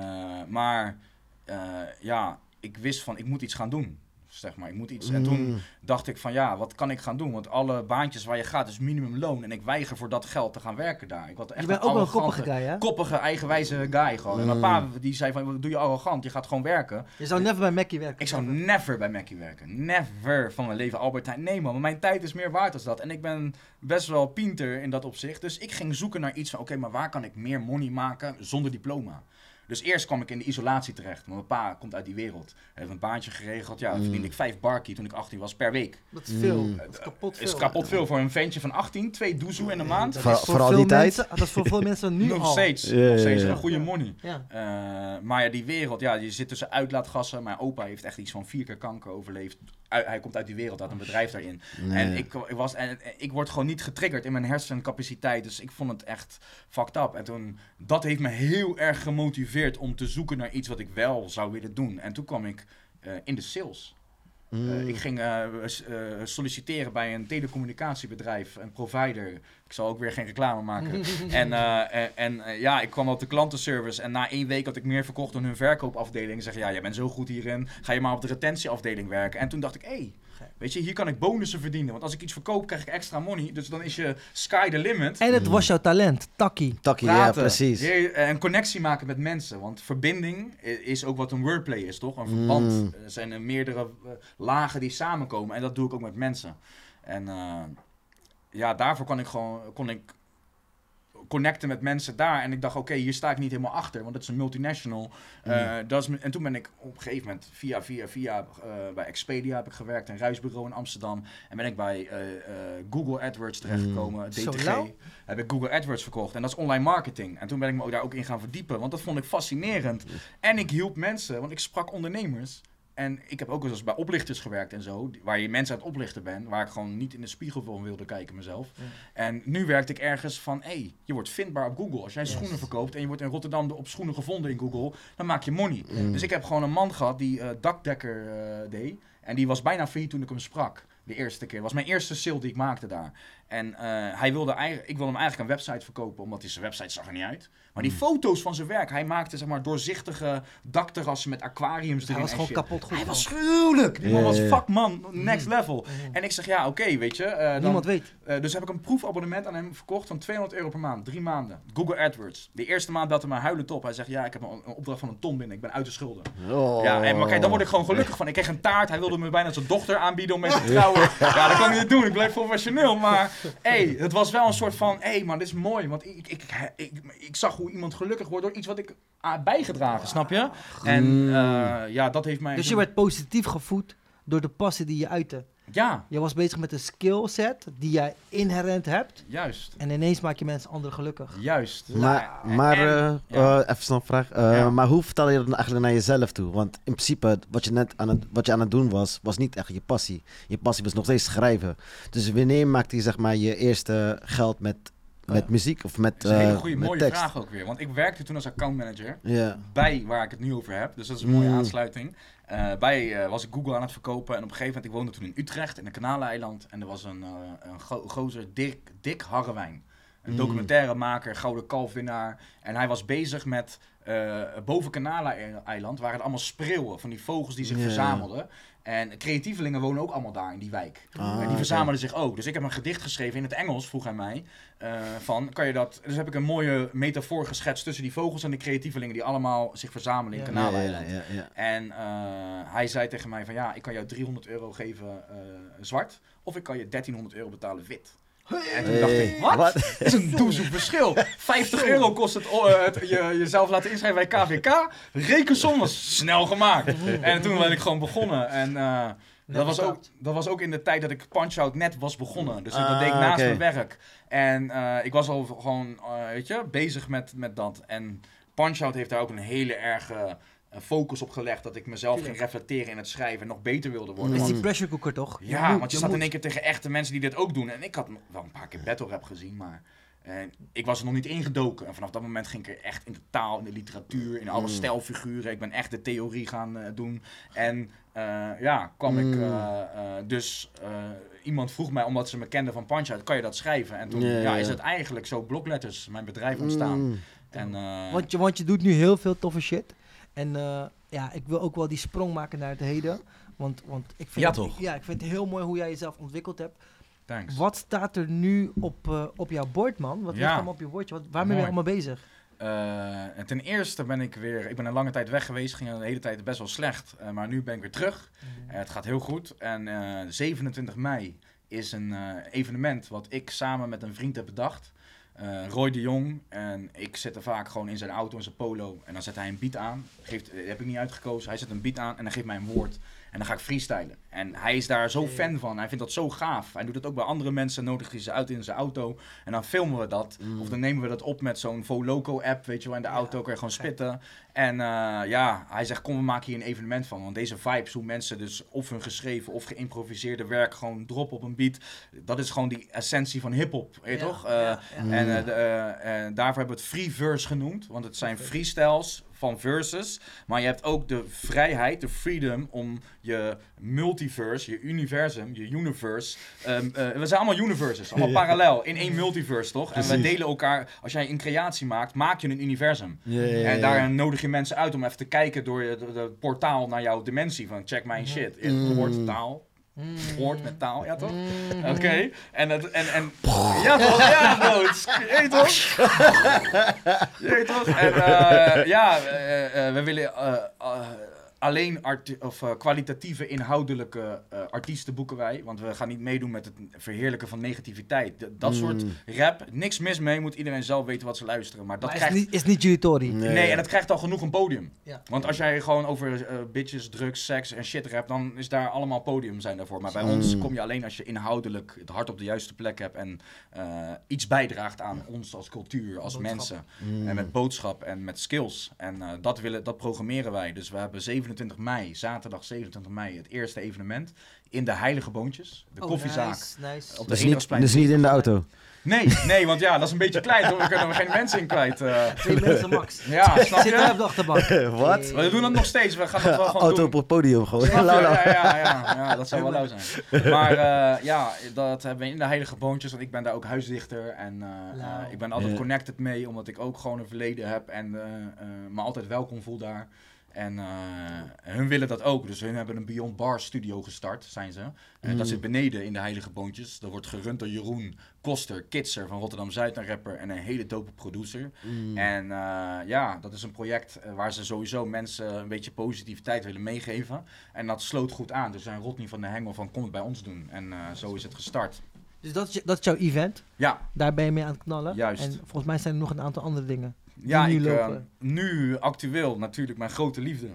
maar eh, ja, ik wist van, ik moet iets gaan doen. Zeg maar, ik moet iets. En toen Mm. dacht ik van, ja, wat kan ik gaan doen? Want alle baantjes waar je gaat is minimumloon. En ik weiger voor dat geld te gaan werken daar. Ik had echt Je bent ook wel een koppige guy, hè? koppige, eigenwijze guy gewoon. En mijn Mm. pa die zei van, doe je arrogant? Je gaat gewoon werken. Je zou never bij Mackie werken. Ik zou never bij Mackie werken. Never van mijn leven Albert Heijn. Nee man, mijn tijd is meer waard dan dat. En ik ben best wel pinter in dat opzicht. Dus ik ging zoeken naar iets van, oké, maar waar kan ik meer money maken zonder diploma? Dus eerst kwam ik in de isolatie terecht. Want mijn pa komt uit die wereld. Hij heeft een baantje geregeld. Ja, dan Mm. verdiende ik vijf barkie toen ik 18 was per week. Dat is veel. Mm. Dat is kapot veel. Is kapot veel voor een ventje van 18. Twee doezoe in de maand. Dat Voor- is voor die tijd. mensen- Dat is voor veel mensen nu [LAUGHS] Nog al. steeds. Nog steeds ja. een goede money. Ja. Eh, maar ja, die wereld, ja, je zit tussen uitlaatgassen. Mijn opa heeft echt iets van vier keer kanker overleefd. Hij komt uit die wereld, had een bedrijf daarin. Nee. En ik, ik was, en en ik word gewoon niet getriggerd in mijn hersencapaciteit. Dus ik vond het echt fucked up. En toen, dat heeft me heel erg gemotiveerd om te zoeken naar iets wat ik wel zou willen doen. En toen kwam ik eh, in de sales. Eh, Mm. ik ging eh, solliciteren bij een telecommunicatiebedrijf, een provider. Ik zal ook weer geen reclame maken. [LAUGHS] en en, ja, ik kwam op de klantenservice en na één week had ik meer verkocht dan hun verkoopafdeling. Zeg ja, jij bent zo goed hierin, ga je maar op de retentieafdeling werken. En toen dacht ik, hé, hey, weet je, hier kan ik bonussen verdienen. Want als ik iets verkoop, krijg ik extra money. Dus dan is je sky the limit. En het was jouw talent, Taki. Takkie, ja, precies. Eh, een connectie maken met mensen. Want verbinding is ook wat een wordplay is, toch? Een verband. Mm. Er zijn er meerdere eh, lagen die samenkomen. En dat doe ik ook met mensen. En eh, ja, daarvoor kon ik gewoon kon ik connecten met mensen daar. En ik dacht, oké, hier sta ik niet helemaal achter. Want het is een multinational. Eh, dat is, en toen ben ik op een gegeven moment via, via, via eh, bij Expedia heb ik gewerkt. Een reisbureau in Amsterdam. En ben ik bij eh, Google AdWords terechtgekomen. Zo DTG heb ik Google AdWords verkocht. En dat is online marketing. En toen ben ik me ook daar ook in gaan verdiepen. Want dat vond ik fascinerend. En ik hielp mensen, want ik sprak ondernemers. En ik heb ook wel eens bij oplichters gewerkt en zo. Waar je mensen aan het oplichten bent. Waar ik gewoon niet in de spiegel van wilde kijken mezelf. Ja. En nu werkte ik ergens van, hé, hey, je wordt vindbaar op Google. Als jij Yes. schoenen verkoopt en je wordt in Rotterdam de- op schoenen gevonden in Google, dan maak je money. Mm. Dus ik heb gewoon een man gehad die eh, dakdekker eh, deed. En die was bijna failliet toen ik hem sprak. De eerste keer. Dat was mijn eerste sale die ik maakte daar. En eh, hij wilde eigenlijk, ik wilde hem eigenlijk een website verkopen, omdat hij zijn website zag er niet uit. Maar Hmm. die foto's van zijn werk, hij maakte zeg maar doorzichtige dakterrassen met aquariums Hij erin was en gewoon shit. kapot goed. Hij was gruwelijk. Die man was fuck man, next level. Mhm. En ik zeg ja, oké, weet je. eh, dan, Niemand weet. eh, dus heb ik een proefabonnement aan hem verkocht van 200 euro per maand. Drie maanden. Google AdWords. De eerste maand belde hij mij huilend op. Hij zegt ja, ik heb een, een opdracht van een ton binnen. Ik ben uit de schulden. Oh. Ja, en, maar kijk, dan word ik gewoon gelukkig van. Ik kreeg een taart. Hij wilde me bijna zijn dochter aanbieden om mee te trouwen. [LAUGHS] Ja, dat kan ik niet doen. Ik bleef professioneel. Maar hey, het was wel een soort van... Hé hey man, dit is mooi. Want ik, ik, ik, ik, ik zag hoe iemand gelukkig wordt door iets wat ik ah, bijgedragen. Snap je? En eh, ja, dat heeft mij... Dus je werd positief gevoed door de passie die je uitte. Ja, Je was bezig met een skillset die jij inherent hebt. juist. En ineens maak je mensen anderen gelukkig. Juist. Maar, Ja, maar en- eh, ja. eh, even snel vraag. Eh, Ja. Maar hoe vertel je dat dan eigenlijk naar jezelf toe? Want in principe, wat je net aan het, wat je aan het doen was, was niet echt je passie. Je passie was nog steeds schrijven. Dus wanneer maakte je zeg maar je eerste geld met, met Ja. muziek of met, Dat is een hele goede, met mooie tekst? vraag ook weer. Want ik werkte toen als accountmanager. Ja. bij waar ik het nu over heb. Dus dat is een mooie Mm. aansluiting. Eh, bij eh, was ik Google aan het verkopen. En op een gegeven moment, ik woonde toen in Utrecht, in een kanaaleiland. En er was een, eh een go- gozer, Dick Harrewijn. Een Mm. documentairemaker, Gouden Kalfwinnaar. En hij was bezig met, eh, boven Kanalen-eiland waren er allemaal spreeuwen. Van die vogels die zich verzamelden. En creatievelingen wonen ook allemaal daar in die wijk. Ah, en die verzamelden zich ook. Dus ik heb een gedicht geschreven in het Engels, vroeg hij mij. eh, van, kan je dat... Dus heb ik een mooie metafoor geschetst tussen die vogels en de creatievelingen... die allemaal zich verzamelen in Ja. En eh, hij zei tegen mij van ja, ik kan jou 300 euro geven zwart of ik kan je 1300 euro betalen wit. En toen dacht ik, Hey, wat? Dat is een doezoek verschil. [LAUGHS] 50 euro kost het, oh, eh, het je, jezelf laten inschrijven bij KVK. Rekensom was snel gemaakt. En toen ben ik gewoon begonnen. En eh, dat, was ook, dat was ook in de tijd dat ik Punch-Out net was begonnen. Dus dat Ah, deed ik naast oké. mijn werk. En eh, ik was al gewoon, eh, weet je, bezig met, met dat. En Punch-Out heeft daar ook een hele erge eh, focus op gelegd. Dat ik mezelf Tuurlijk. ging reflecteren in het schrijven en nog beter wilde worden. is die pressure cooker toch? ja, moet, want je staat in één keer tegen echte mensen die dit ook doen. En ik had wel een paar keer battle rap gezien, maar eh, ik was er nog niet ingedoken. En vanaf dat moment ging ik er echt in de taal, in de literatuur, in alle Mm. stijlfiguren. Ik ben echt de theorie gaan eh, doen. En eh, ja, kwam ik Mm. eh, eh, dus... eh, iemand vroeg mij, omdat ze me kenden van Punch-Out, kan je dat schrijven? En toen Ja, is het eigenlijk zo blokletters, mijn bedrijf ontstaan. Mm. En, eh, Want je, want je doet nu heel veel toffe shit. En eh, ja, ik wil ook wel die sprong maken naar het heden. Want, want ik, vind Ja, het, toch? ja, ik vind het heel mooi hoe jij jezelf ontwikkeld hebt. thanks. Wat staat er nu op, eh, op jouw bord, man? Wat Ja. ligt allemaal op je bordje? Wat, waarmee ben je allemaal bezig? Eh, en ten eerste ben ik weer, ik ben een lange tijd weg geweest, ging de hele tijd best wel slecht. Maar nu ben ik weer terug. Eh, het gaat heel goed. En eh, 27 mei is een evenement wat ik samen met een vriend heb bedacht. Eh, Roy de Jong. En ik zit er vaak gewoon in zijn auto, in zijn polo. En dan zet hij een beat aan. Geeft, eh, heb ik niet uitgekozen. Hij zet een beat aan en dan geeft mij een woord. En dan ga ik freestylen. En hij is daar zo fan van. Hij vindt dat zo gaaf. Hij doet het ook bij andere mensen. Nodigt hij ze uit in zijn auto. En dan filmen we dat. Mm. Of dan nemen we dat op met zo'n Voloco app. Weet je wel, in de Ja, auto kan je gewoon spitten. En eh, ja, hij zegt, kom we maken hier een evenement van. Want deze vibes, hoe mensen dus of hun geschreven of geïmproviseerde werk gewoon droppen op een beat. Dat is gewoon die essentie van hip-hop, weet je Ja, toch? Eh, ja. Mm. En eh, de, eh, daarvoor hebben we het free verse genoemd. Want het zijn freestyles van verses. Maar je hebt ook de vrijheid, de freedom om je multiverse, je universum, je universe. ehm, eh, we zijn allemaal universes, allemaal [LAUGHS] parallel in één multiverse, toch? En we delen elkaar, als jij een creatie maakt, maak je een universum. Ja, ja, ja, En ja. daar nodig je mensen uit om even te kijken door je de, de portaal naar jouw dimensie. Van check mijn shit. Het Mm. woord taal. Mm. Woord met taal, ja toch? Mm. Oké. En, het- en, en... Ja toch? Ja bro. het Je toch? Je toch? En eh, ja, eh, we willen alleen arti- of, eh, kwalitatieve, inhoudelijke eh, artiesten boeken wij. Want we gaan niet meedoen met het verheerlijken van negativiteit. D- dat Mm. soort rap, niks mis mee. Moet iedereen zelf weten wat ze luisteren. Maar dat Maar krijgt... is, niet, is niet jullie Tory. Nee. Nee, en het krijgt al genoeg een podium. Ja. Want als jij gewoon over eh, bitches, drugs, seks en shit rapt, dan is daar allemaal podium zijn daarvoor. Maar bij Mm. ons kom je alleen als je inhoudelijk het hart op de juiste plek hebt en eh, iets bijdraagt aan ons als cultuur, als Boodschap. mensen. Mm. En met boodschap en met skills. En eh, dat, willen, dat programmeren wij. Dus we hebben 27 27 mei, zaterdag 27 mei, het eerste evenement in de Heilige Boontjes, de Oh, koffiezaak. Nice, nice. Op de Dus niet, dus niet in de auto. Nee, nee, want ja, dat is een beetje klein, hoor. we kunnen er geen mensen in kwijt. eh. Twee mensen max. [LAUGHS] ja, snap Zit daar op je? de achterbank. [LAUGHS] Wat? We doen dat nog steeds, we gaan dat wel [LAUGHS] gewoon Auto doen. op het podium gewoon. Lauw. Ja, ja, ja, ja, dat zou wel lauw zijn. Maar eh, ja, dat hebben we in de Heilige Boontjes, want ik ben daar ook huisdichter. En eh, ik ben altijd Ja. connected mee, omdat ik ook gewoon een verleden heb en me altijd welkom voel daar. En eh, hun willen dat ook. Dus hun hebben een Beyond Bar studio gestart, zijn ze. En Mm. dat zit beneden in de Heilige Boontjes. Dat wordt gerund door Jeroen Koster, Kitser van Rotterdam-Zuid, een rapper en een hele dope producer. Mm. En eh, ja, dat is een project waar ze sowieso mensen een beetje positiviteit willen meegeven. En dat sloot goed aan. Dus zijn Rodney van de Hengel van kom het bij ons doen. En zo is het gestart. Dus dat is, dat is jouw event. Ja, Daar ben je mee aan het knallen. Juist. En volgens mij zijn er nog een aantal andere dingen. Ja nu ik, eh, nu actueel natuurlijk mijn grote liefde.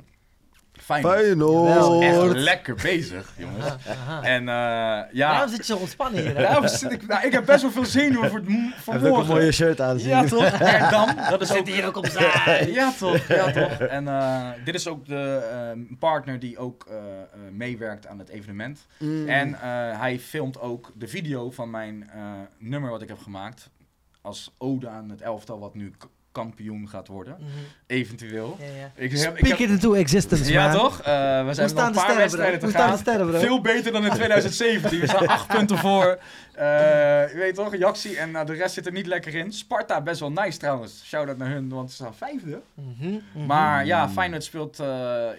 Feyenoord. Feyenoord. Echt lekker bezig, jongens. Aha, aha. En eh, ja, Waarom zit je zo ontspannen hier? hè? daarom zit ik, nou, ik heb best wel veel zenuwen voor, voor Hij heeft ook een mooie morgen. shirt aan. Ja toch? [LAUGHS] En dan, dat is ook Zit hier ook op zaal. Ja toch, ja toch. En eh, dit is ook de eh, partner die ook meewerkt aan het evenement. Mm. En eh, hij filmt ook de video van mijn eh, nummer wat ik heb gemaakt. Als ode aan het elftal wat nu kampioen gaat worden. Mhm. Eventueel. Ja, ja. Ik heb, ik Speak heb, it into existence, ja man. toch? Eh, we zijn nog staan een de paar wedstrijden te gaan. sterren, bro? Veel beter dan in [LAUGHS] 2017. We staan acht punten voor. Eh, je weet toch, Jaxi en nou, de rest zit er niet lekker in. Sparta best wel nice trouwens. Shout-out naar hun, want ze staan vijfde. Mhm, mhm. Maar ja, Feyenoord speelt eh,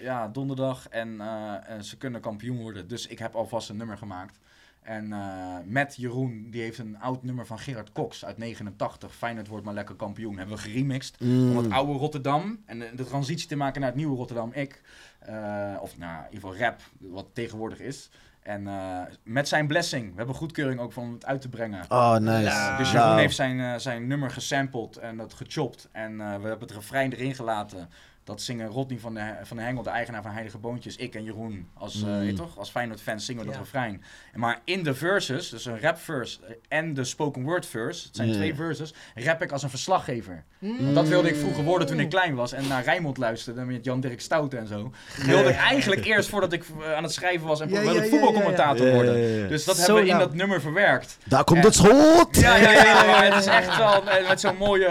ja, donderdag en, eh, en ze kunnen kampioen worden. Dus ik heb alvast een nummer gemaakt. En eh, met Jeroen, die heeft een oud nummer van Gerard Cox uit 89. Feyenoord wordt maar lekker kampioen. Hebben we geremixed. Mm. Om het oude Rotterdam en de, de transitie te maken naar het nieuwe Rotterdam. Ik, eh, of nou, in ieder geval rap, wat tegenwoordig is. En eh, met zijn blessing. We hebben goedkeuring ook van om het uit te brengen. Oh, nice. Ja. Dus Nou. Jeroen heeft zijn, zijn nummer gesampled en dat gechopt. En we hebben het refrein erin gelaten. Dat zingen Rodney van de, van de Hengel, de eigenaar van Heilige Boontjes, ik en Jeroen. Als, eh, Mm. toch? als Feyenoord-fans zingen we dat Ja. refrein. En Maar in de verses, dus een rap verse en de spoken word verse, het zijn twee verses, rap ik als een verslaggever. Mm. Want dat wilde ik vroeger worden toen ik klein was en naar Rijnmond luisterde met Jan-Dirk Stouten en zo. Wilde ik eigenlijk eerst voordat ik eh, aan het schrijven was en Ja, wilde ik voetbalcommentator worden. Dus dat Zo hebben we in lauw. dat nummer verwerkt. Daar komt het schot! Ja, ja, ja, ja, [LAUGHS] het is echt wel eh, met zo'n mooie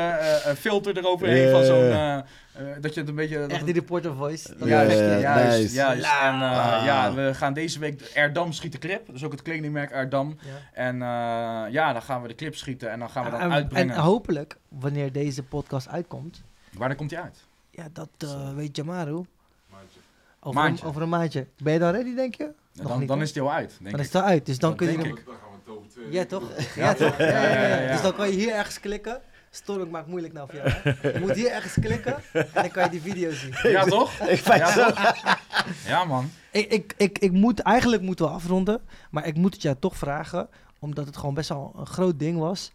filter eroverheen van zo'n... eh, dat je het een beetje... dat Echt het- die reporter voice. Dat Ja, ja, ja. juist, nice. juist. En eh, Ah. ja, we gaan deze week de Erdam schieten clip. Dus ook het kledingmerk Erdam. ja. En eh, ja, dan gaan we de clip schieten en dan gaan we dan En- uitbrengen. En hopelijk, wanneer deze podcast uitkomt, Waar dan komt hij uit? ja, dat eh, weet Jamaru. Over, Maandje. Een, over een maandje. Ben je dan ready, denk je? Dan niet, dan is hij al uit, denk Dan is het eruit, dus dan Dat kun je. Dan gaan we het over twee Ja, toch? Ja, toch? Ja, ja, ja, ja. Dus dan kan je hier ergens klikken. Storm maakt moeilijk nou voor jou. Hè? Je moet hier ergens klikken en dan kan je die video zien. [LAUGHS] Ja, toch? [LAUGHS] Ik vind Ja, zo. toch? Ja, man. Ik, ik, ik, ik moet, eigenlijk moeten we afronden, maar ik moet het jou toch vragen, omdat het gewoon best wel een groot ding was.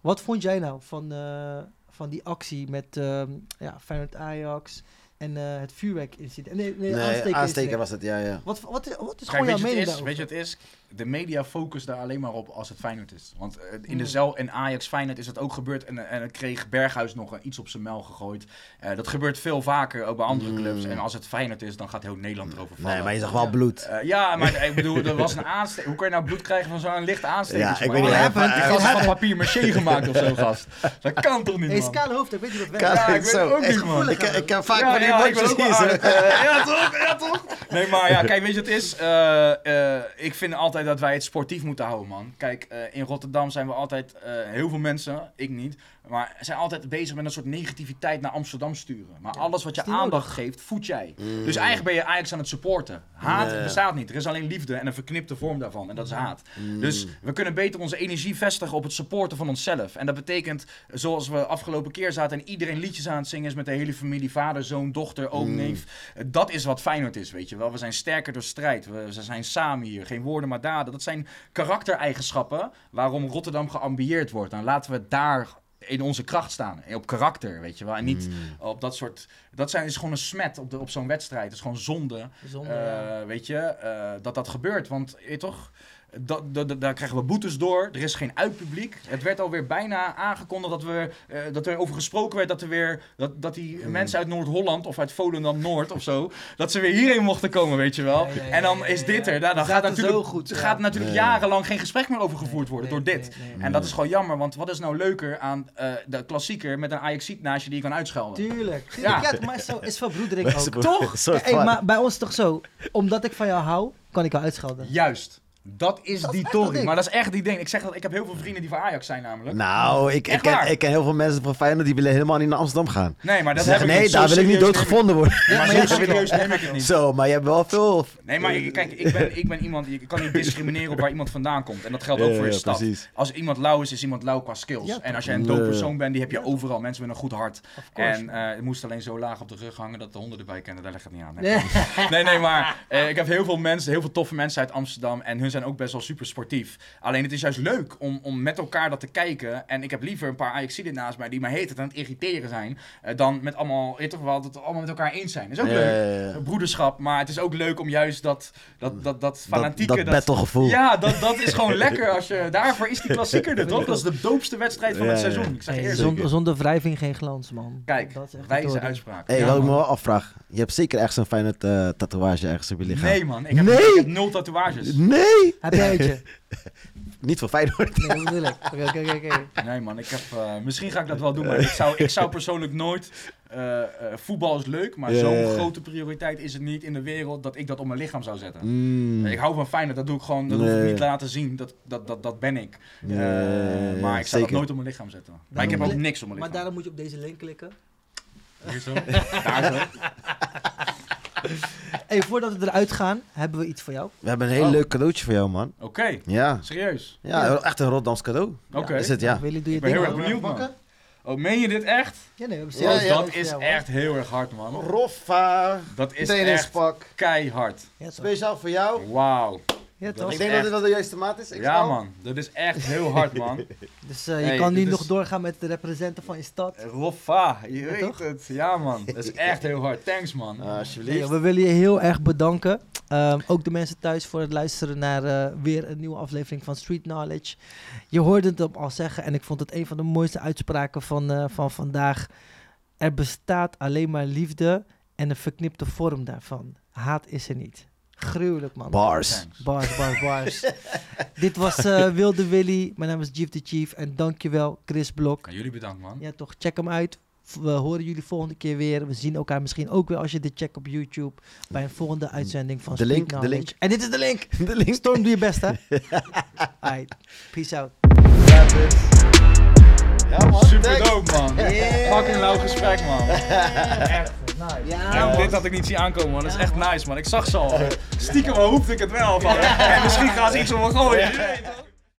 Wat vond jij nou van, eh, van die actie met ehm ja, Feyenoord Ajax en eh, het vuurwerkincident? Nee, nee, Nee, aansteken was het, ja, ja. Wat, wat, wat is Kijk, gewoon jouw je, mening is, weet je wat het is? De media focust daar alleen maar op als het Feyenoord is. Want eh, in Mm. de zel in Ajax Feyenoord is dat ook gebeurd. En, en dan kreeg Berghuis nog een- iets op zijn mel gegooid. Eh, dat gebeurt veel vaker, ook bij andere Mm. clubs. En als het Feyenoord is, dan gaat heel Nederland erover vallen. Nee, maar je zag wel bloed. Eh, ja, maar ik bedoel, er was een aansteek. Hoe kan je nou bloed krijgen van zo'n lichte aansteking? Ja, ik weet niet, hij- gast is van papier maché gemaakt of zo, [LAUGHS] gast. Dat kan toch niet, Hey, man? Skale hoofd, ik weet niet wat werkt. Ja, ik weet het ook niet, man. Ik, ik heb vaak Ja, van die ja, ik ook wel eh, ja, toch? Ja, toch? Nee, maar ja, kijk, weet je, het is... eh, eh, ik vind altijd dat wij het sportief moeten houden, man. Kijk, eh, in Rotterdam zijn we altijd... eh, heel veel mensen, ik niet... Maar zijn altijd bezig met een soort negativiteit naar Amsterdam sturen. Maar Ja, alles wat je aandacht geeft, voed jij. Mm. Dus eigenlijk ben je Ajax aan het supporten. Haat Nee. bestaat niet. Er is alleen liefde en een verknipte vorm daarvan. En dat is haat. Mm. Dus we kunnen beter onze energie vestigen op het supporten van onszelf. En dat betekent, zoals we afgelopen keer zaten en iedereen liedjes aan het zingen is met de hele familie, vader, zoon, dochter, oom, Mm. neef. Dat is wat Feyenoord is, weet je wel. We zijn sterker door strijd. We, we zijn samen hier. Geen woorden, maar daden. Dat zijn karaktereigenschappen waarom Rotterdam geambieerd wordt. Dan laten we daar in onze kracht staan. En op karakter, weet je wel. En niet Mm. op dat soort... Dat zijn, is gewoon een smet op, de, op zo'n wedstrijd. Het is gewoon zonde. Zonder, ja. Eh, weet je, eh, dat dat gebeurt. Want je toch, dat, dat, dat- daar krijgen we boetes door. Er is geen uitpubliek. Het werd alweer bijna aangekondigd dat, we, eh, dat er over gesproken werd dat er weer dat, dat die Hmm. mensen uit Noord-Holland of uit Volendam Noord of zo, dat ze weer hierheen mochten komen, weet je wel. Ja, ja, ja, en dan is dit ja. er. Nou, dan gaat natuurlijk, zo goed, ja. gaat natuurlijk Ja. jarenlang geen gesprek meer over gevoerd worden nee, door dit. nee, nee. En dat is gewoon jammer, want wat is nou leuker aan eh, de klassieker met een Ajaxiet naast je die je kan uitschelden? Tuurlijk. tuurlijk. Ja. Ja. maar zo is verbroedering [LAUGHS] Mensen ook. Toch? Hey, van- maar bij ons is toch zo, omdat ik van jou hou, kan ik jou uitschelden. Juist. Dat is Dat die tory. ding. Maar dat is echt die ding. Ik zeg dat ik heb heel veel vrienden die voor Ajax zijn namelijk. Nou, ik, ik, ken, ik ken heel veel mensen van Feyenoord die willen helemaal niet naar Amsterdam gaan. Nee, maar dat heb ik nee, daar wil ik niet doodgevonden worden. ik- Maar [LAUGHS] zo serieus neem ik het niet. Zo, maar je hebt wel veel... Nee, maar ik- kijk, ik ben, ik ben iemand, ik kan niet discrimineren op waar iemand vandaan komt. En dat geldt ook Ja, voor je ja, stad. precies. Als iemand lauw is, is iemand lauw qua skills. Ja, en als jij een toch? dope persoon bent, die heb je Ja, toch? overal. Mensen met een goed hart. En eh, het moest alleen zo laag op de rug hangen dat de honden erbij kennen. Daar ligt het niet aan. Nee, Nee. [LAUGHS] nee, nee, maar eh, ik heb heel veel mensen, heel veel toffe mensen uit Amsterdam. En hun zijn ook best wel super sportief. Alleen het is juist leuk om, om met elkaar dat te kijken. En ik heb liever een paar Ajaxiden naast mij die mij heet het aan het irriteren zijn. eh, dan met allemaal, je toch wel, dat we allemaal met elkaar eens zijn. Dat is ook Ja, leuk. ja, ja. Broederschap, maar het is ook leuk om juist dat, dat, dat, dat fanatieke... dat battlegevoel. Ja, dat, dat is gewoon [LAUGHS] lekker. Als je, daarvoor is die klassieker er toch? Dat is de doopste wedstrijd van Ja, het seizoen. Ik zeg Hey, zonder, zonder wrijving geen glans, man. Kijk, dat is echt wijze uitspraak. Hey, Ja, wat ik me wel afvraag. Je hebt zeker ergens een fijne eh, tatoeage ergens op je lichaam. Nee man, ik heb, Nee? ik heb nul tatoeages. Nee! Heb jij eentje? [LAUGHS] Niet van Feyenoord. Nee, dat bedoel ik. Oké, oké, oké, oké. Nee man, ik heb, eh, misschien ga ik dat wel doen, maar ik zou, ik zou persoonlijk nooit... eh, eh, voetbal is leuk, maar zo'n grote prioriteit is het niet in de wereld dat ik dat op mijn lichaam zou zetten. Mm. Ik hou van Feyenoord, dat doe ik gewoon, dat hoef ik niet te laten zien, dat, dat, dat, dat ben ik. Eh, maar ik zou dat zeker. nooit op mijn lichaam zetten. Maar ik heb ook niks op mijn Maar lichaam. daarom moet je op deze link klikken. Hier zo, [LAUGHS] daar zo. [LAUGHS] [LAUGHS] Hey, voordat we eruit gaan, hebben we iets voor jou. We hebben een heel Oh. leuk cadeautje voor jou, man. Oké, Ja. serieus. Ja, echt een Rotterdams cadeau. Oké. Is het, ja. Willy, doe je Ik ben heel erg benieuwd, man. Pakken? Oh, meen je dit echt? Ja, nee, we hebben Ja, Oh, ja. dat is echt heel erg hard, man. Roffa. Dat is echt keihard. Ja? Speciaal voor jou. Wauw. Ja, toch? Ik denk echt- dat dit wel de juiste maat is. Ik Ja, man. Dat is echt heel hard, man. [LAUGHS] Dus eh, je Hey, kan nu nog is- doorgaan met de representen van je stad. Roffa, je weet toch? het. Ja, man. Dat is echt heel hard. Thanks, man. Ah, alsjeblieft. We willen je heel erg bedanken. Ehm, ook de mensen thuis voor het luisteren naar eh, weer een nieuwe aflevering van Street Knowledge. Je hoorde het hem al zeggen en ik vond het een van de mooiste uitspraken van, eh, van vandaag. Er bestaat alleen maar liefde en een verknipte vorm daarvan. Haat is er niet. Gruwelijk man. Bars. Bars, bars, [LAUGHS] bars. Dit was eh, Wilde Willy. Mijn naam is Chief the Chief. En dankjewel Chris Blok. En jullie bedankt, man. Ja, toch. Check hem uit. We horen jullie volgende keer weer. We zien elkaar misschien ook weer als je dit checkt op YouTube. Bij een volgende uitzending van De link, de link. En dit is de link. [LAUGHS] De link. Storm, doe je best, hè? [LAUGHS] Alright. Peace out. Ja, man. Super dope, man. Yeah. Fucking lauw gesprek, man. Echt nice. Ja, dit had ik niet zien aankomen, man. Dat is echt nice, man. Ik zag ze al. [LAUGHS] Stiekem hoopte ik het wel. Van, [LAUGHS] en misschien gaan ze iets om me gooien.